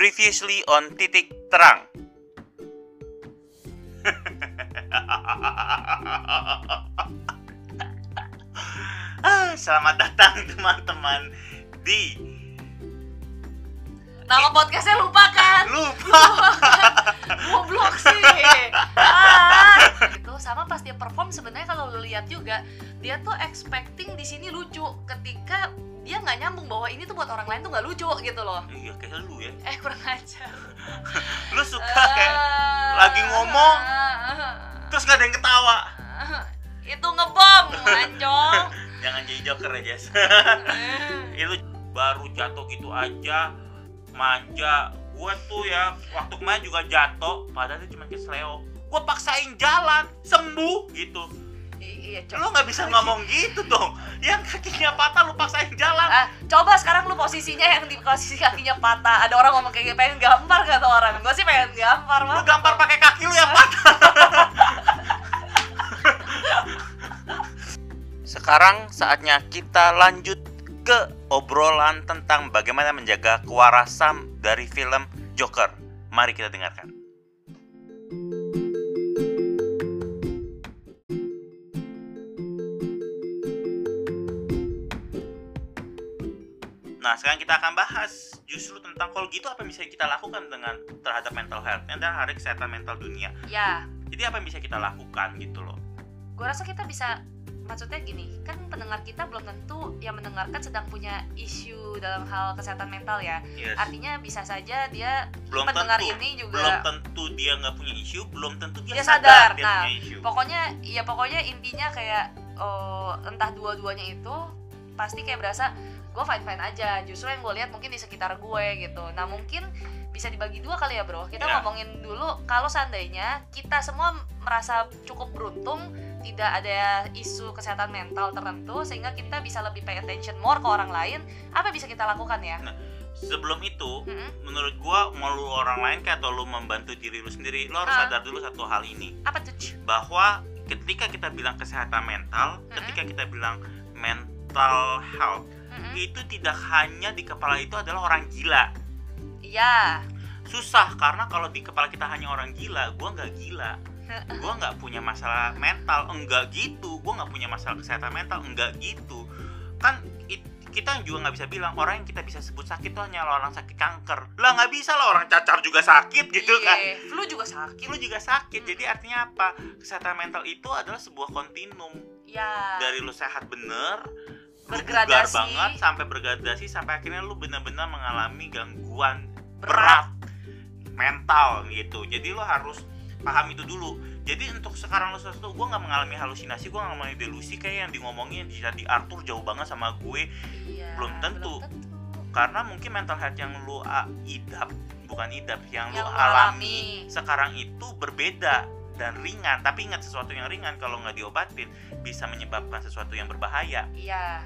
Previously on titik terang. Ah, Selamat datang teman-teman di Nama podcastnya lupa kan? lupa. Goblok sih. Ah. Itu sama pas dia perform sebenarnya kalau lu lihat juga dia tuh expecting di sini lucu ketika dia nggak nyambung bahwa ini tuh buat orang lain tuh nggak lucu gitu loh. Iya kayak lu ya. Eh kurang ajar. Lu suka kayak lagi ngomong, terus gak ada yang ketawa. Ah, itu ngebom anjong. Jangan jadi joker ya Jess. Itu baru jatuh gitu aja manja gue tuh ya waktu kemarin juga jatuh padahal itu cuma kesleo gue paksain jalan sembuh gitu Iya, lo nggak bisa ngomong gitu dong yang kakinya patah lu paksain jalan Ah, coba sekarang lu posisinya yang di posisi kakinya patah. Ada orang ngomong kayak gitu, pengen gampar kata orang. Gue sih pengen gampar lu mah. gampar pakai kaki lu yang patah sekarang saatnya kita lanjut ke obrolan tentang bagaimana menjaga kewarasan dari film Joker mari kita dengarkan sekarang kita akan bahas justru tentang kalau gitu apa yang bisa kita lakukan dengan terhadap mental health. Adalah hari kesehatan mental dunia. Ya, Jadi apa yang bisa kita lakukan gitu loh. gue rasa kita bisa maksudnya gini kan pendengar kita belum tentu yang mendengarkan sedang punya isu dalam hal kesehatan mental ya Yes. artinya bisa saja dia belum pendengar tentu, ini belum juga tentu dia nggak punya isu, belum tentu dia, Dia sadar. dia Nah, punya isu. pokoknya ya pokoknya intinya kayak oh, entah dua-duanya itu pasti kayak berasa gue fine fine aja justru yang gue lihat mungkin di sekitar gue gitu nah mungkin bisa dibagi dua kali ya bro kita Ya. ngomongin dulu kalau seandainya kita semua merasa cukup beruntung tidak ada isu kesehatan mental tertentu sehingga kita bisa lebih pay attention more ke orang lain apa yang bisa kita lakukan ya Sebelum itu, Mm-mm. menurut gua mau lu orang lain kayak atau lu membantu diri lu sendiri, lu harus Ah. sadar dulu satu hal ini apa tuh bahwa ketika kita bilang kesehatan mental, Mm-mm. ketika kita bilang mental health, Mm-mm. itu tidak hanya di kepala itu adalah orang gila. iya Susah karena kalau di kepala kita hanya orang gila, gua nggak gila. Gua nggak punya masalah mental, enggak gitu. Gua nggak punya masalah kesehatan mental, enggak gitu. Kan it- kita juga nggak bisa bilang orang yang kita bisa sebut sakit tuh hanya orang sakit kanker. Lah nggak bisa lah orang cacar juga sakit gitu Iya, kan. flu juga sakit Lu juga sakit. Jadi artinya apa? Kesehatan mental itu adalah sebuah kontinum ya dari lu sehat bener lu Bergradasi. banget sampai bergradasi sampai akhirnya lu benar-benar mengalami gangguan Berat. berat mental gitu jadi lu harus paham itu dulu jadi untuk sekarang lu sesuatu gue nggak mengalami halusinasi gue nggak mengalami delusi kayak yang diomongin di di Arthur jauh banget sama gue Iya, belum tentu. karena mungkin mental health yang lu idap bukan idap yang, Yang lu lu alami alami. sekarang itu berbeda dan ringan tapi ingat sesuatu yang ringan kalau nggak diobatin bisa menyebabkan sesuatu yang berbahaya Iya.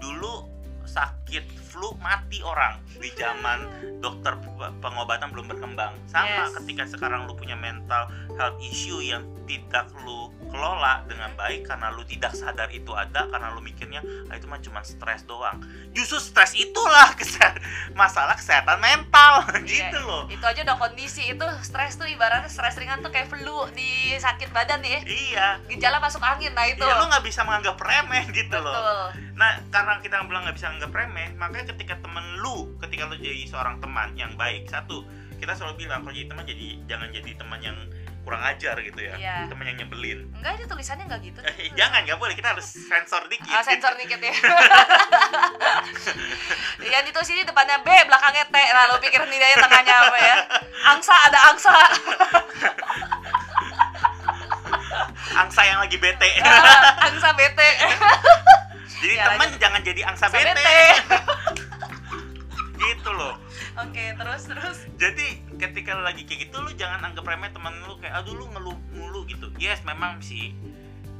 Dulu sakit flu mati orang. Di zaman dokter pengobatan belum berkembang. Sama Yes. ketika sekarang lu punya mental health issue yang tidak lu kelola dengan baik karena lu tidak sadar itu ada karena lu mikirnya ah, itu mah cuma stres doang justru stres itulah kese- masalah kesehatan mental gitu Iya, loh Itu aja udah kondisi itu stres tuh ibaratnya stres ringan tuh kayak flu di sakit badan ya. iya Gejala masuk angin nah itu. ya lu nggak bisa menganggap remeh gitu loh Betul. Nah, karena kita bilang nggak bisa nganggap remeh, makanya ketika temen lu, ketika lu jadi seorang teman yang baik, satu, kita selalu bilang kalau jadi teman jadi jangan jadi teman yang kurang ajar gitu ya, Iya. teman yang nyebelin. Enggak ini tulisannya enggak gitu. Eh, jangan, nggak boleh, kita harus sensor dikit. Ah, sensor dikit ya. Yang itu sini depannya B, belakangnya T. Nah, lu pikir nih dia tengahnya apa ya? Angsa ada angsa. Angsa yang lagi bete. Angsa bete. jadi Ya, teman jangan jadi angsa, Angsa bete. bete. gitu loh. Oke, terus terus. Jadi ketika lu lagi kayak gitu lu jangan anggap remeh teman lu kayak aduh lu ngeluh mulu gitu. Yes, memang sih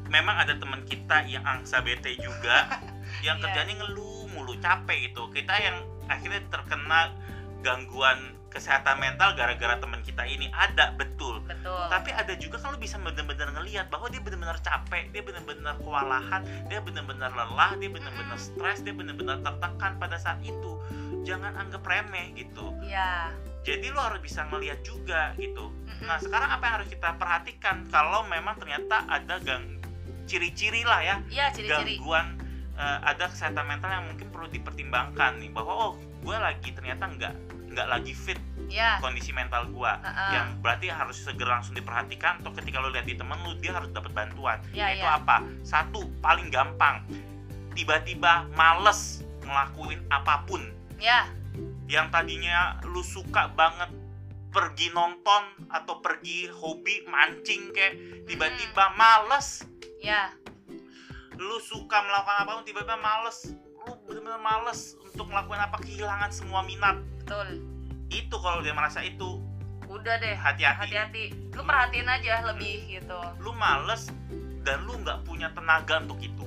memang ada teman kita yang angsa bete juga yang Iya. kerjanya ngeluh mulu capek gitu. Kita yang akhirnya terkena gangguan kesehatan mental gara-gara teman kita ini ada betul. Betul. Tapi ada juga kan lu bisa benar-benar ngelihat bahwa dia benar-benar capek, dia benar-benar kewalahan, dia benar-benar lelah, dia benar-benar stres, dia benar-benar tertekan pada saat itu. Jangan anggap remeh gitu Iya. Jadi lu harus bisa ngelihat juga gitu nah sekarang apa yang harus kita perhatikan kalau memang ternyata ada gang ciri-ciri lah ya Iya ciri-ciri. gangguan eh, ada kesehatan mental yang mungkin perlu dipertimbangkan nih bahwa oh gue lagi ternyata nggak nggak lagi fit Iya. kondisi mental gue Heeh. yang berarti harus segera langsung diperhatikan atau ketika lo lihat di temen lu dia harus dapat bantuan Iya, itu iya. apa satu paling gampang tiba-tiba males ngelakuin apa pun Ya. Yang tadinya lu suka banget pergi nonton atau pergi hobi mancing kayak tiba-tiba males Ya. lu suka melakukan apa pun tiba-tiba males lu bener-bener males untuk melakukan apa kehilangan semua minat Betul. itu kalau dia merasa itu Udah deh. hati-hati Hati-hati. Lu perhatiin aja lebih gitu. lu males dan lu nggak punya tenaga untuk itu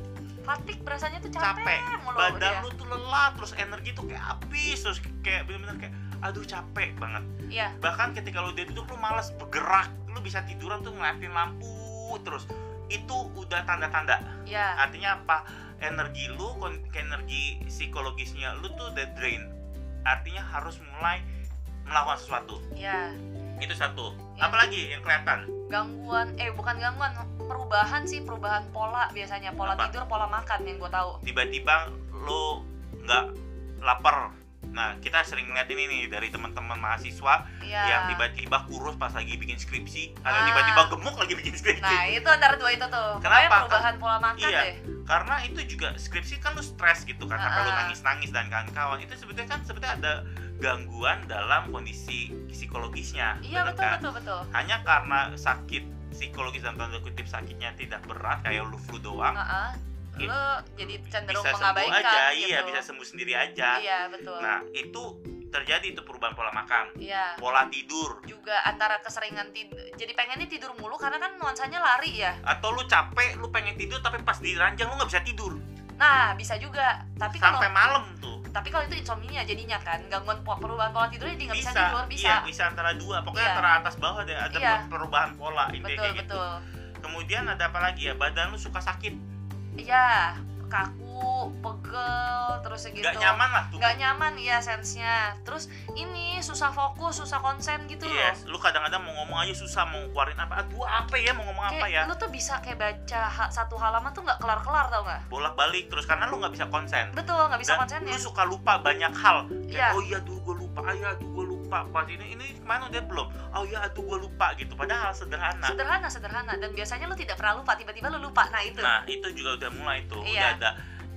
Fatik berasanya tuh capek, capek mulu badan dia. lu tuh lelah terus energi tuh kayak habis terus kayak bener-bener kayak aduh capek banget Iya. bahkan ketika lu udah duduk lu malas bergerak lu bisa tiduran tuh ngeliatin lampu terus itu udah tanda-tanda Iya. artinya apa energi lu energi psikologisnya lu tuh udah drain artinya harus mulai melakukan sesuatu Iya. Itu satu Ya. apalagi yang kelihatan Gangguan eh bukan gangguan, perubahan sih, perubahan pola biasanya, pola Apa? tidur, pola makan yang gue tahu. tiba-tiba lu nggak lapar nah kita sering ngeliat ini nih dari teman-teman mahasiswa Iya. yang tiba-tiba kurus pas lagi bikin skripsi atau Ah. tiba-tiba gemuk lagi bikin skripsi Nah, itu antara dua itu tuh. Kenapa? Perubahan pola makan Iya. deh. Karena itu juga skripsi kan lu stres gitu kan sampai lu Ah. nangis-nangis dan kawan-kawan itu sebetulnya kan sebetulnya ada gangguan dalam kondisi psikologisnya Iya, betul kan? betul betul. hanya karena sakit psikologis dan tanda kutip sakitnya tidak berat kayak lu flu doang Heeh. It- Lu jadi cenderung bisa sembuh mengabaikan aja gitu. iya bisa sembuh sendiri aja Iya, betul. nah itu terjadi itu perubahan pola makan Iya. pola tidur Juga antara keseringan tidur, jadi pengennya tidur mulu karena kan nuansanya lari ya. atau lu capek lu pengen tidur tapi pas di ranjang lu nggak bisa tidur Nah, bisa juga. Tapi kalau sampai malam tuh tapi kalau itu insomnia jadinya kan gangguan perubahan pola tidurnya jadi nggak bisa, bisa, tidur bisa. iya bisa antara dua pokoknya Iya. antara atas bawah ada ada Iya. perubahan pola intinya betul kayak gitu betul. kemudian ada apa lagi ya badan lu suka sakit Iya, kaku, pegel, terus gitu. nggak nyaman lah tuh Nggak nyaman ya sensenya. Terus ini susah fokus, susah konsen gitu loh. yes lu kadang-kadang mau ngomong aja susah mau keluarin apa aduh apa ya mau ngomong apa ya Kayak lu tuh bisa kayak baca ha- satu halaman tuh nggak kelar-kelar tau nggak? bolak-balik terus karena lu nggak bisa konsen Betul, nggak bisa Dan konsen ya. lu suka lupa banyak hal Kayak, Iya. oh iya tuh gue lupa ah iya tuh gue lupa pas ini ini ke mana udah belum oh iya tuh gue lupa gitu padahal sederhana Sederhana, sederhana. Dan biasanya lu tidak pernah lupa, tiba-tiba lu lupa. Nah itu. nah itu juga udah mulai tuh udah Iya. ada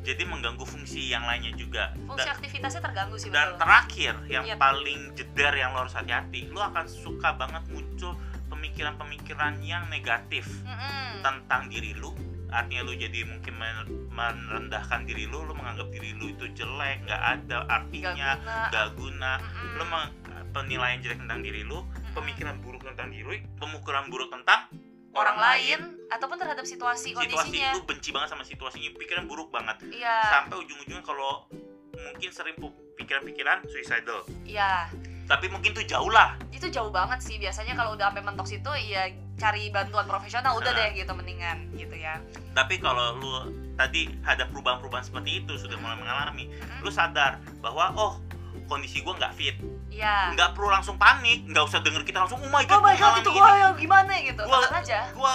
jadi mengganggu fungsi yang lainnya juga Fungsi dan, aktivitasnya terganggu sih dan betul. terakhir yang Iya. paling jeder yang lo harus hati-hati lo akan suka banget muncul pemikiran-pemikiran yang negatif Mm-mm. tentang diri lu artinya lu jadi mungkin merendahkan diri lu lu menganggap diri lu itu jelek nggak ada Nggak artinya guna. nggak guna Mm-mm. lu meng- penilaian jelek tentang diri lu Mm-mm. pemikiran buruk tentang diri pemukulan buruk tentang orang lain ataupun terhadap situasi situasi kondisinya. lu benci banget sama situasinya pikiran buruk banget Iya, sampai ujung-ujungnya kalau mungkin sering pikiran-pikiran suicidal iya. tapi mungkin tuh jauh lah Itu jauh banget sih. Biasanya kalau udah sampai mentok situ, ya cari bantuan profesional udah Nah. deh gitu mendingan gitu ya. tapi kalau lu tadi ada perubahan-perubahan seperti itu sudah mulai mengalami Mm-mm. lu sadar bahwa oh kondisi gua nggak fit Iya. nggak perlu langsung panik nggak usah denger kita langsung oh my god Oh my gua god itu gua ya gimana gitu. Gua- aja. gua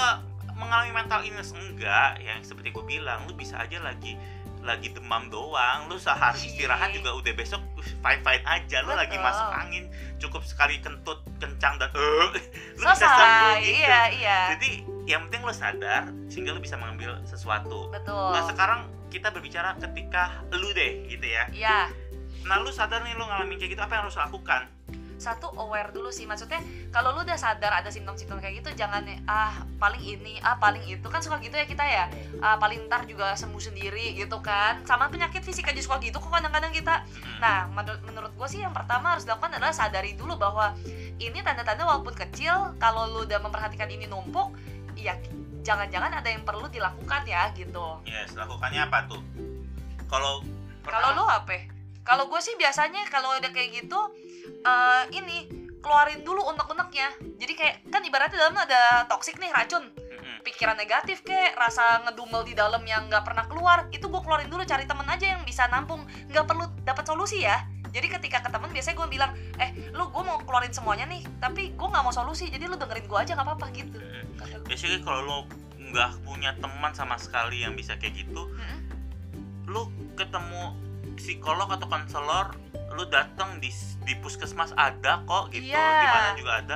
mengalami mental illness enggak yang seperti gue bilang lu bisa aja lagi lagi demam doang lu sehari Iya. istirahat juga udah besok fine fine aja lu lagi masuk angin cukup sekali kentut kencang dan eh lu bisa sembuh Selesai. gitu Iya, iya. jadi yang penting lu sadar sehingga lu bisa mengambil sesuatu Betul. nah sekarang kita berbicara ketika lu deh gitu ya Iya. Nah lu sadar nih lu ngalamin kayak gitu apa yang harus lakukan Satu aware dulu sih. Maksudnya kalau lu udah sadar ada simptom-simptom kayak gitu jangan ah paling ini, ah paling itu kan suka gitu ya kita ya. Ah paling ntar juga sembuh sendiri gitu kan. Sama penyakit fisik aja suka gitu kok kadang-kadang kita. Nah, menurut menurut gue sih yang pertama harus dilakukan adalah sadari dulu bahwa ini tanda-tanda walaupun kecil, kalau lu udah memperhatikan ini numpuk, ya jangan-jangan ada yang perlu dilakukan ya gitu. yes lakukannya apa tuh kalau Kalau lu apa? Kalau gue sih biasanya kalau udah kayak gitu, eh ini keluarin dulu unek-uneknya. Jadi kayak kan ibaratnya dalam ada toksik nih racun, pikiran negatif kayak rasa ngedumel di dalam yang nggak pernah keluar, itu gue keluarin dulu cari temen aja yang bisa nampung, nggak perlu dapat solusi ya. jadi ketika ke temen biasanya gue bilang eh lu gue mau keluarin semuanya nih tapi gue nggak mau solusi jadi lu dengerin gue aja nggak apa-apa gitu Mm. Gue. Basically kalau lo nggak punya teman sama sekali yang bisa kayak gitu, Mm-mm. lu ketemu psikolog atau konselor, lu datang di di puskesmas ada kok gitu, Iya. di mana juga ada.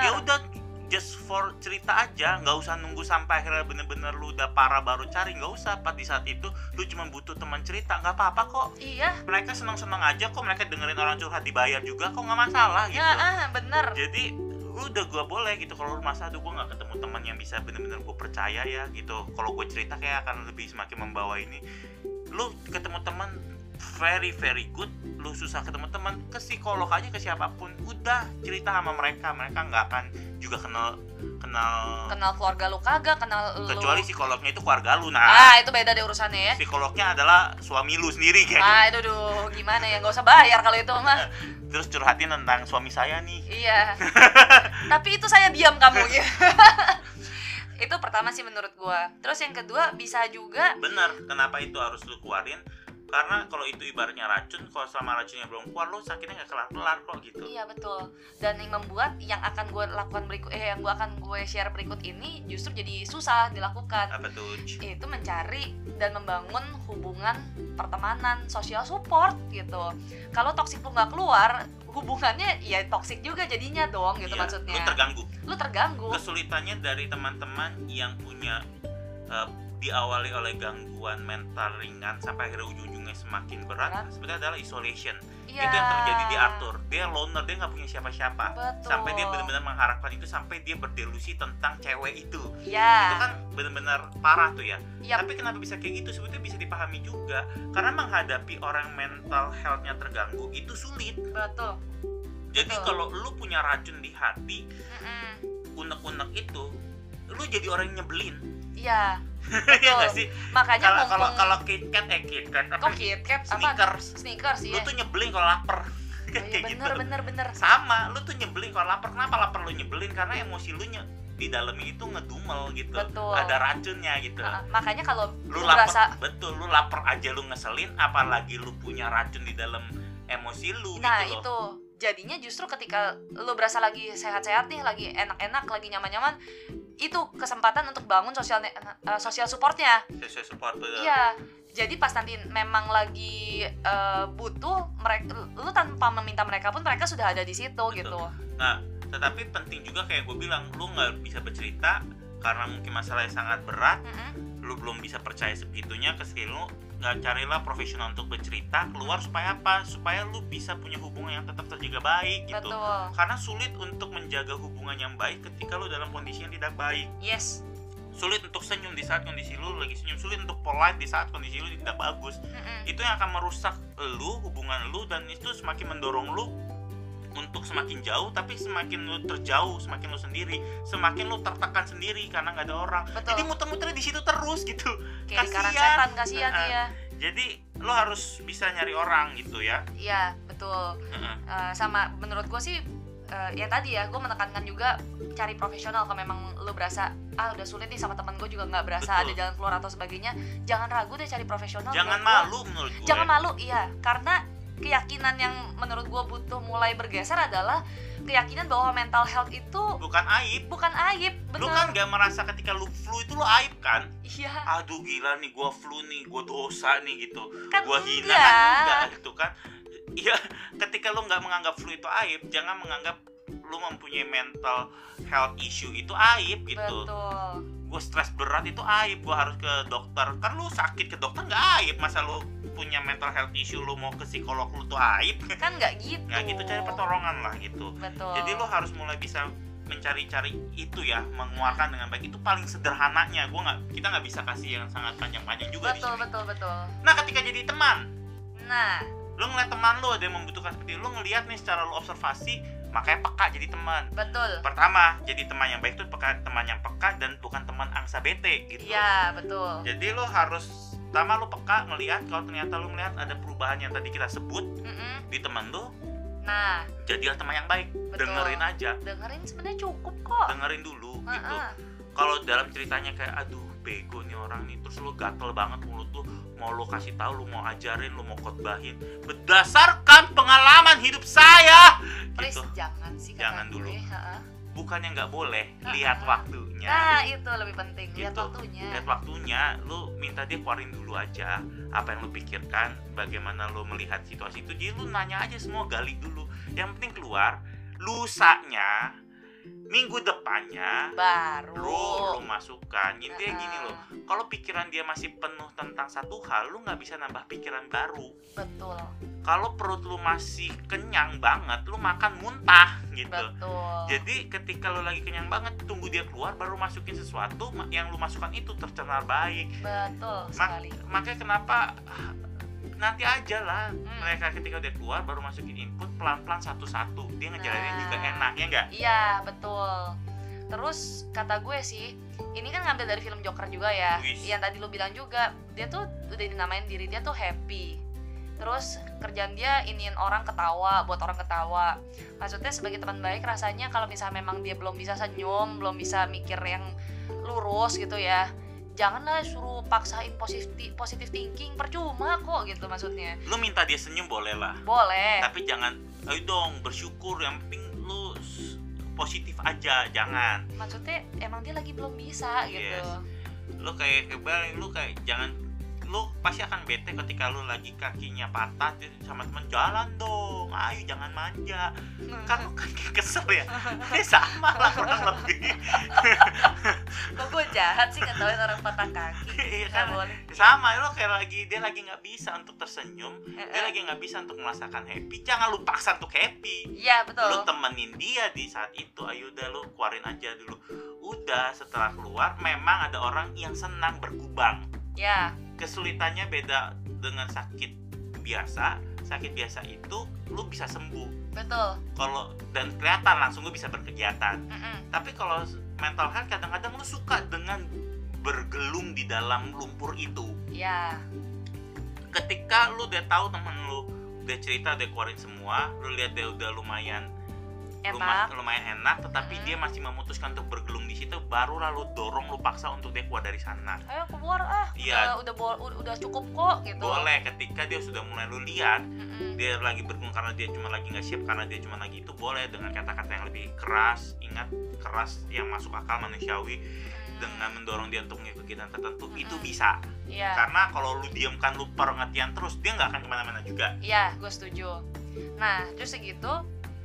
Ya udah just for cerita aja, nggak usah nunggu sampai akhirnya bener-bener lu udah parah baru cari, nggak usah. Pas di saat itu lu cuma butuh teman cerita, nggak apa-apa kok. iya Mereka senang-senang aja kok, mereka dengerin orang curhat dibayar juga kok nggak masalah gitu. ya ah bener jadi udah gue boleh gitu kalau lu masa aduh gue nggak ketemu teman yang bisa bener-bener gue percaya ya gitu kalau gue cerita kayak akan lebih semakin membawa ini lu ketemu teman very very good. Lu susah ketemu teman ke psikolog aja ke siapa pun. Udah cerita sama mereka. Mereka nggak akan juga kenal kenal kenal keluarga lu kagak kenal lu. Kecuali psikolognya itu keluarga lu nah. Ah itu beda deh urusannya ya. Psikolognya adalah suami lu sendiri kayak ah itu duh gimana ya? Nggak usah bayar kalau itu mah. Terus curhatin tentang suami saya nih. Iya. Tapi itu saya diam kamu ya. Itu pertama sih menurut gua. Terus yang kedua bisa juga bener kenapa itu harus lu keluarin karena kalau itu ibaratnya racun kalau selama racunnya belum keluar lu sakitnya nggak kelar kelar kok gitu Iya betul. Dan yang membuat yang akan gue lakukan berikut eh yang gue akan gue share berikut ini justru jadi susah dilakukan. apa tuh? Itu mencari dan membangun hubungan pertemanan, social support gitu. Kalau toksik lu nggak keluar, hubungannya ya toksik juga jadinya dong gitu Iya, maksudnya. lu terganggu Lu terganggu. kesulitannya dari teman-teman yang punya eh, diawali oleh gangguan mental ringan sampai akhirnya ujung-ujungnya semakin berat Berat. sebenarnya adalah isolation Iya. itu yang terjadi di Arthur dia loner dia nggak punya siapa-siapa sampai dia benar-benar mengharapkan itu sampai dia berdelusi tentang cewek itu Iya. itu kan benar-benar parah tuh ya Iya. tapi kenapa bisa kayak gitu sebetulnya bisa dipahami juga karena menghadapi orang mental healthnya terganggu itu sulit Betul. jadi kalau lu punya racun di hati unek-unek itu lu jadi orang yang nyebelin Iya. Iya nggak sih? Makanya kalau kalau kalau KitKat eh KitKat apa? Kok KitKat? Apa? sneakers. Sneakers lu ya. tuh nyebelin kalau lapar. Oh, iya, kayak gitu. bener bener bener. sama lu tuh nyebelin kalau lapar. Kenapa lapar lu nyebelin? Karena emosi lu nye, di dalamnya itu ngedumel gitu. Betul. ada racunnya gitu. Nah, makanya kalau lu lu lapar betul lu lapar aja lu ngeselin apalagi lu punya racun di dalam emosi lu Nah gitu loh. itu jadinya justru ketika lu berasa lagi sehat-sehat nih, lagi enak-enak, lagi nyaman-nyaman, itu kesempatan untuk bangun sosial ne- eh, sosial supportnya. sesuai support. Iya. Jadi pas nanti memang lagi eh, butuh mereka, lu tanpa meminta mereka pun mereka sudah ada di situ Betul. gitu. Nah, tetapi penting juga kayak gue bilang, lu nggak bisa bercerita karena mungkin masalahnya sangat berat, Mm-mm. lu belum bisa percaya sebegitunya ke skill lu, carilah profesional untuk bercerita keluar supaya apa? Supaya lu bisa punya hubungan yang tetap terjaga baik gitu. Betul. Karena sulit untuk menjaga hubungan yang baik ketika lu dalam kondisi yang tidak baik. Yes. Sulit untuk senyum di saat kondisi lu lagi senyum, sulit untuk polite di saat kondisi lu tidak bagus. Mm-mm. Itu yang akan merusak lu, hubungan lu dan itu semakin mendorong lu untuk semakin jauh tapi semakin lu terjauh semakin lu sendiri semakin lu tertekan sendiri karena nggak ada orang Betul. jadi muter-muter di situ terus gitu Kayak Kasian. setan kasihan Nah, iya. jadi lo harus bisa nyari orang gitu ya Iya, betul. Heeh. Eh, sama menurut gue sih eh, yang tadi ya gue menekankan juga cari profesional kalau memang lo berasa ah udah sulit nih sama teman gue juga nggak berasa Betul. ada jalan keluar atau sebagainya jangan ragu deh cari profesional jangan menurut gua. malu menurut gue jangan malu iya karena keyakinan yang menurut gue butuh mulai bergeser adalah keyakinan bahwa mental health itu bukan aib. Bukan aib lu kan gak merasa ketika lu flu itu lu aib kan? Iya. Aduh gila nih gua flu nih gua dosa nih gitu. Kan gua hina enggak. kan? Enggak gitu kan? Iya ketika lu nggak menganggap flu itu aib jangan menganggap lu mempunyai mental health issue itu aib gitu. Betul gue stres berat itu aib gue harus ke dokter. Kan lu sakit ke dokter nggak aib masa lu punya mental health issue lu mau ke psikolog lu tuh aib. Kan nggak gitu. Nggak gitu cari pertolongan lah gitu. Betul. Jadi lu harus mulai bisa mencari-cari itu ya mengeluarkan dengan baik. Itu paling sederhananya. Gue nggak kita nggak bisa kasih yang sangat panjang-panjang juga di betul sini. betul betul. Nah ketika jadi teman nah. lu ngeliat teman lu ada yang membutuhkan seperti lu ngeliat nih secara lu observasi makanya peka jadi teman. Betul. Pertama jadi teman yang baik itu peka teman yang peka dan bukan teman angsa bete gitu. Iya betul. Jadi lu harus pertama lu peka ngelihat kalau ternyata lu melihat ada perubahan yang tadi kita sebut Mm-mm. di teman lu nah. jadilah teman yang baik. Betul. dengerin aja. Dengerin sebenarnya cukup kok. Dengerin dulu gitu. Heeh. kalau dalam ceritanya kayak aduh bego nih orang nih terus lu gatel banget mulut tuh mau lu kasih tahu lu mau ajarin lu mau khotbahin. Berdasarkan pengalaman hidup saya please gitu jangan sih Jangan gue, dulu. ha-ha. bukannya nggak boleh lihat waktunya nah itu lebih penting lihat Gitu. waktunya lihat waktunya lu minta dia keluarin dulu aja apa yang lu pikirkan bagaimana lu melihat situasi itu jadi lu nanya aja semua gali dulu yang penting keluar lusanya minggu depannya baru. lu lu masukkan. Intinya gini loh kalau pikiran dia masih penuh tentang satu hal lu nggak bisa nambah pikiran baru. Betul. Kalau perut lu masih kenyang banget lu makan muntah gitu. Betul. Jadi ketika lu lagi kenyang banget tunggu dia keluar baru masukin sesuatu ma- yang lu masukkan itu tercerna baik. Betul sekali. makanya kenapa nanti aja lah Hmm. mereka ketika udah keluar baru masukin input pelan-pelan satu-satu dia ngejalaninnya Nah. juga enak ya enggak Iya betul. Terus kata gue sih, ini kan ngambil dari film Joker juga ya. Wis. Yang tadi lu bilang juga, dia tuh udah dinamain diri dia tuh happy. Terus kerjaan dia iniin orang ketawa, buat orang ketawa. Maksudnya sebagai teman baik rasanya kalau misalnya memang dia belum bisa senyum, belum bisa mikir yang lurus gitu ya. Janganlah suruh paksain positif positif thinking, percuma kok gitu maksudnya. lu minta dia senyum boleh lah Boleh. tapi jangan ayo dong bersyukur yang penting lu positif aja jangan Maksudnya emang dia lagi belum bisa gitu. Yes. lu kayak kebal lu kayak jangan lu pasti akan bete ketika lu lagi kakinya patah terus sama teman jalan dong ayo jangan manja. Kan lu kan kesel ya? Ini sama lah kurang lebih. Kok gue jahat sih ngetawain orang patah kaki? Iya Gak kan? boleh. Sama lu kayak lagi dia lagi nggak bisa untuk tersenyum Eh, dia eh. lagi nggak bisa untuk merasakan happy. Jangan lu paksa untuk happy. Iya lu betul temenin dia di saat itu ayo udah lu keluarin aja dulu. Udah setelah keluar memang ada orang yang senang berkubang Ya kesulitannya beda dengan sakit biasa sakit biasa itu lu bisa sembuh. Betul. Kalau dan kelihatan langsung lu bisa berkegiatan. Mm-mm. tapi kalau mental health kadang-kadang lu suka dengan bergelung di dalam lumpur itu. Ya ketika lu udah tahu temen lu udah cerita udah keluarin semua lu lihat dia udah lumayan luma- enak lumayan enak tetapi Hmm. dia masih memutuskan untuk bergelung di situ baru lalu dorong lu paksa untuk dia keluar dari sana. Ayo keluar ah. Iya. udah, udah, udah, cukup kok gitu. Boleh ketika dia sudah mulai lu lihat Mm-mm. dia lagi bergelung karena dia cuma lagi nggak siap karena dia cuma lagi itu boleh dengan kata-kata yang lebih keras ingat keras yang masuk akal manusiawi dengan mendorong dia untuk mengikuti kegiatan tertentu Mm-mm. itu bisa. Iya. Karena kalau lu diamkan lu pengertian terus dia nggak akan ke mana-mana juga. Iya gue setuju. Nah terus segitu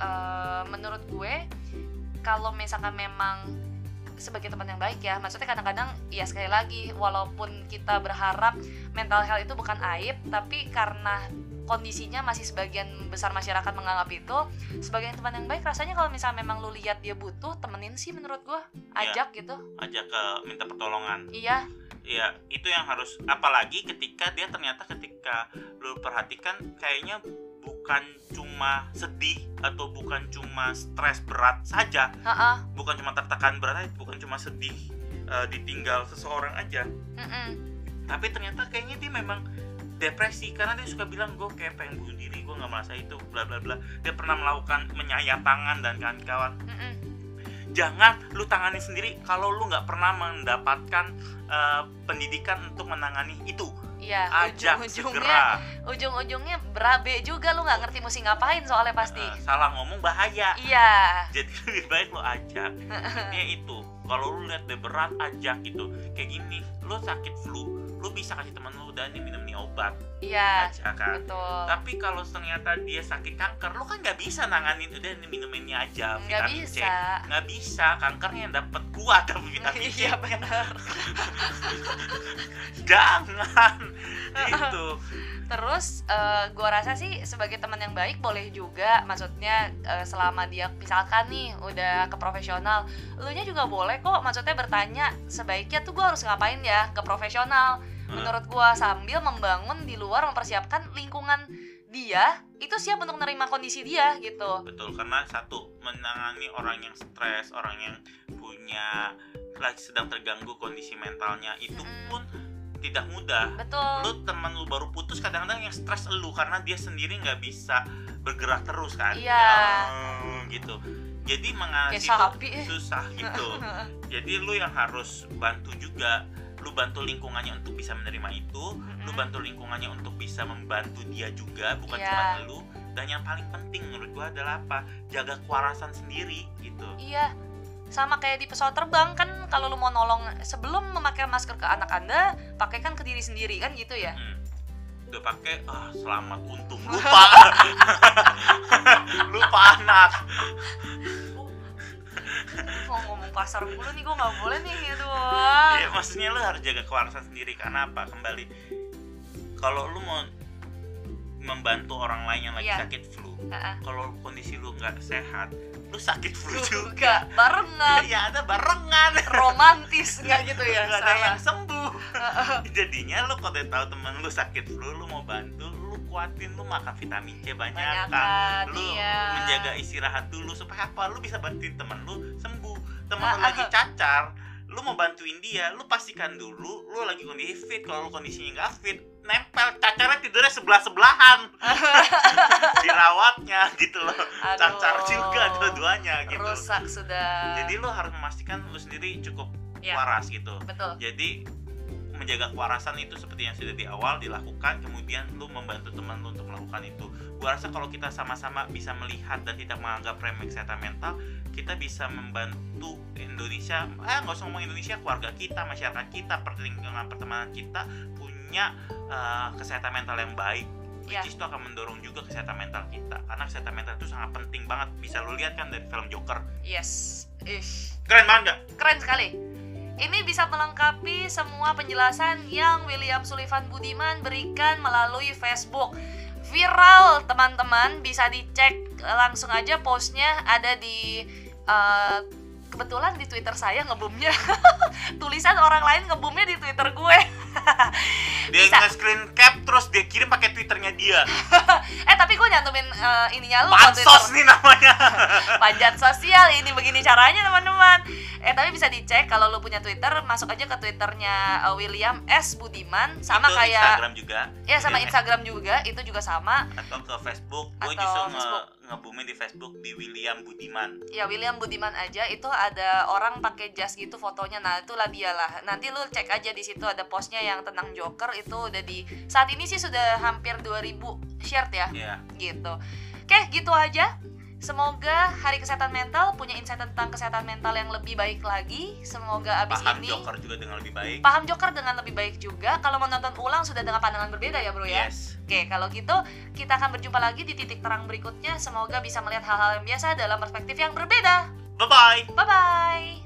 eh, Menurut gue Kalau misalkan memang sebagai teman yang baik ya maksudnya kadang-kadang ya sekali lagi walaupun kita berharap mental health itu bukan aib tapi karena kondisinya masih sebagian besar masyarakat menganggap itu sebagai teman yang baik rasanya kalau misalnya memang lu lihat dia butuh temenin sih menurut gua. Ajak gitu. Aja ke minta pertolongan. Iya. Ya itu yang harus apalagi ketika dia ternyata ketika lu perhatikan kayaknya bukan cuma sedih atau bukan cuma stres berat saja ha bukan cuma tertekan berat bukan cuma sedih eh, ditinggal seseorang aja. Tapi ternyata kayaknya dia memang depresi karena dia suka bilang gue kayak pengen bunuh diri gue nggak merasa itu bla bla bla. Dia pernah melakukan menyayat tangan dan kawan-kawan. Jangan lu tangani sendiri kalau lu nggak pernah mendapatkan eh, pendidikan untuk menangani itu iya ajak ujung-ujungnya ujung-ujungnya berabe juga lu nggak ngerti mesti ngapain soalnya pasti. Eh, salah ngomong bahaya. Iya. Jadi lebih baik lu ajak. Intinya itu kalau lu lihat berat ajak gitu. Kayak gini lu sakit flu lu bisa kasih temen lu udah nih minum nih obat. Iya aja kan? betul. Tapi kalau ternyata dia sakit kanker lu kan nggak bisa nanganin udah nih minum ini aja nggak bisa. Nggak bisa kankernya yang dapat kuat tapi vitamin C. Iya benar. Jangan. Itu terus eh, gua rasa sih sebagai teman yang baik boleh juga. Maksudnya eh, selama dia misalkan nih udah ke profesional lu nya juga boleh kok. Maksudnya bertanya sebaiknya tuh gua harus ngapain ya ke profesional? Menurut gua sambil membangun di luar mempersiapkan lingkungan dia itu siap untuk menerima kondisi dia gitu. Betul karena satu menangani orang yang stres orang yang punya lagi sedang terganggu kondisi mentalnya itu pun tidak mudah. Betul. Lu teman lu baru putus kadang-kadang yang stres lu karena dia sendiri nggak bisa bergerak terus kan? Iya. Ya, gitu. Jadi mengatasi sapi. susah gitu. Jadi lu yang harus bantu juga. Lu bantu lingkungannya untuk bisa menerima itu. Lu Mm-mm. bantu lingkungannya untuk bisa membantu dia juga bukan Iya. cuma lu. Dan yang paling penting menurut gua adalah apa? Jaga kewarasan sendiri gitu. Iya, sama kayak di pesawat terbang kan kalau lu mau nolong sebelum memakai masker ke anak anda, pakaikan ke diri sendiri kan gitu ya. Hmm. udah pakai ah selamat untung lupa lupa anak Mau ngomong pasar mulu nih, gue nggak boleh nih, aduh. ya maksudnya lu harus jaga kewarasan sendiri karena apa kembali kalau lu mau membantu orang lain yang lagi Iya. sakit flu. Heeh. kalau kondisi lu nggak sehat lu sakit flu juga. Juga barengan, ya ada barengan. Romantis nggak gitu ya? nggak ada yang sembuh. Jadinya lu kalau tahu temen lu sakit flu lu mau bantu lu kuatin lu makan vitamin C banyak Banyakan, kan lu iya. menjaga istirahat dulu supaya apa? Lu bisa bantuin temen lu sembuh. Temen lu Ah, lagi cacar lu mau bantuin dia lu pastikan dulu lu lagi kondisi fit. Kalau lu kondisinya nggak fit nempel cacarnya tidurnya sebelah sebelahan dirawatnya gitu loh Aduh. cacar juga dua-duanya gitu Rusak sudah. jadi lu harus memastikan lu sendiri cukup Ya. waras gitu betul. jadi menjaga kewarasan itu seperti yang sudah di awal dilakukan kemudian lu membantu teman lu untuk melakukan itu gua rasa kalau kita sama-sama bisa melihat dan tidak menganggap remeh kesehatan mental kita bisa membantu Indonesia eh nggak usah ngomong Indonesia keluarga kita masyarakat kita perlingkungan pertemanan kita punya eh, kesehatan mental yang baik which is itu akan mendorong juga kesehatan mental kita karena kesehatan mental itu sangat penting banget bisa lu lihat kan dari film Joker Yes. Ish. keren banget nggak? Keren sekali. Ini bisa melengkapi semua penjelasan yang William Sullivan Budiman berikan melalui Facebook. Viral, teman-teman, bisa dicek langsung aja postnya ada di eh, kebetulan di Twitter saya ngebumnya. Tulisan orang lain ngebumnya di Twitter gue. dia Bisa. nge-screen cap terus dia kirim pakai twitternya dia. Eh tapi gue nyantumin eh, ininya lu pansos nih namanya. Panjat sosial ini begini caranya teman-teman. Eh tapi bisa dicek kalau lu punya Twitter masuk aja ke Twitternya eh, William S. Budiman. Sama Itu kayak Instagram juga. Ya sama William Instagram juga. Itu juga sama. atau ke Facebook. Gue justru Facebook. Ngebumin di Facebook di William Budiman Ya William Budiman aja itu ada orang pakai jas gitu fotonya. Nah, itulah dia lah. Nanti lu cek aja di situ ada postnya yang tentang Joker itu udah di saat ini sih sudah hampir 2000 share ya. ya gitu. Oke, gitu aja. Semoga Hari Kesehatan Mental punya insight tentang kesehatan mental yang lebih baik lagi. Semoga abis paham ini Joker juga dengan lebih baik paham Joker dengan lebih baik juga. Kalau mau nonton ulang sudah dengan pandangan berbeda ya, Bro ya. yes Oke, kalau gitu kita akan berjumpa lagi di titik terang berikutnya. Semoga bisa melihat hal-hal yang biasa dalam perspektif yang berbeda. bye bye Bye bye.